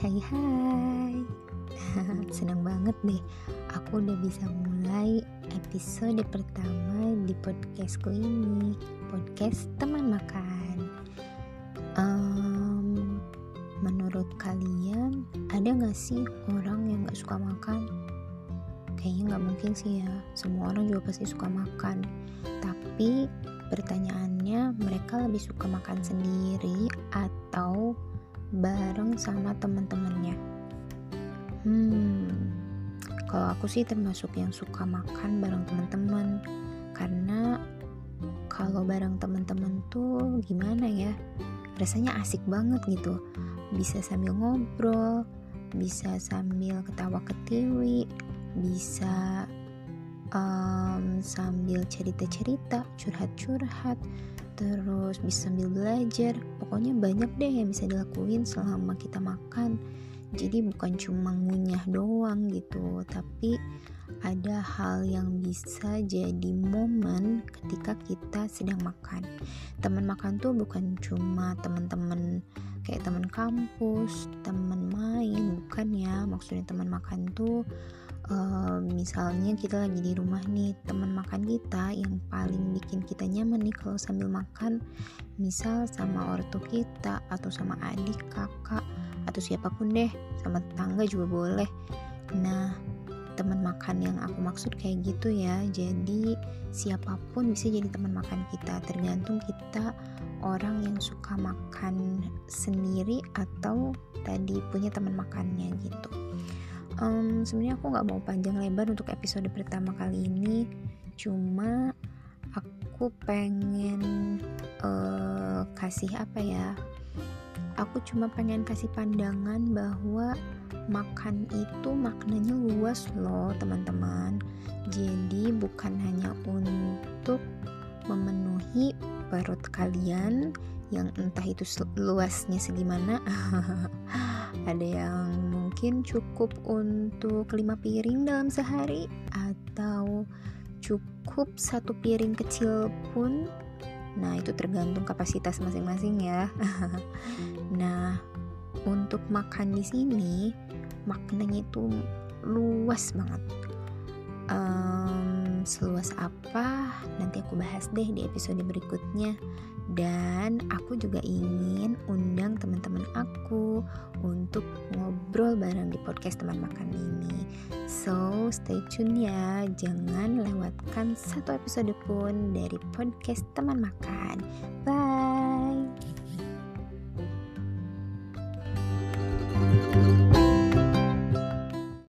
hai hai. Senang banget deh Aku udah bisa mulai episode pertama di podcastku ini Podcast teman makan. Um, Menurut kalian ada gak sih orang yang gak suka makan? Kayaknya gak mungkin sih ya Semua orang juga pasti suka makan. Tapi pertanyaannya mereka lebih suka makan sendiri atau bareng sama teman-temannya. Hmm, kalau aku sih termasuk yang suka makan bareng teman-teman karena kalau bareng teman-teman tuh gimana ya rasanya asik banget gitu. Bisa sambil ngobrol bisa sambil ketawa ketiwi bisa um, sambil cerita-cerita curhat-curhat terus bisa sambil belajar. Pokoknya banyak deh yang bisa dilakuin selama kita makan. Jadi bukan cuma ngunyah doang gitu tapi ada hal yang bisa jadi momen ketika kita sedang makan. Teman makan tuh bukan cuma teman-teman kayak teman kampus teman main bukan ya. Maksudnya teman makan tuh misalnya kita lagi di rumah nih teman makan kita yang paling bikin kita nyaman nih kalau sambil makan. Misal sama ortu kita atau sama adik kakak atau siapa pun deh sama tetangga juga boleh. Nah teman makan yang aku maksud kayak gitu ya. Jadi siapa pun bisa jadi teman makan kita. Tergantung kita orang yang suka makan sendiri atau tadi punya teman makannya gitu um, sebenarnya aku nggak mau panjang lebar untuk episode pertama kali ini. Cuma aku pengen uh, kasih apa ya? Aku cuma pengen kasih pandangan bahwa makan itu maknanya luas loh teman-teman. Jadi bukan hanya untuk memenuhi perut kalian yang entah itu luasnya segimana. Ada yang mungkin cukup untuk lima piring dalam sehari atau cukup satu piring kecil pun. Nah itu tergantung kapasitas masing-masing ya. Nah untuk makan di sini maknanya itu luas banget. Um, seluas apa? Nanti aku bahas deh di episode berikutnya. Dan aku juga ingin undang teman-teman aku untuk ngobrol bareng di podcast teman makan ini. So, stay tune ya. Jangan lewatkan satu episode pun dari podcast teman makan. Bye.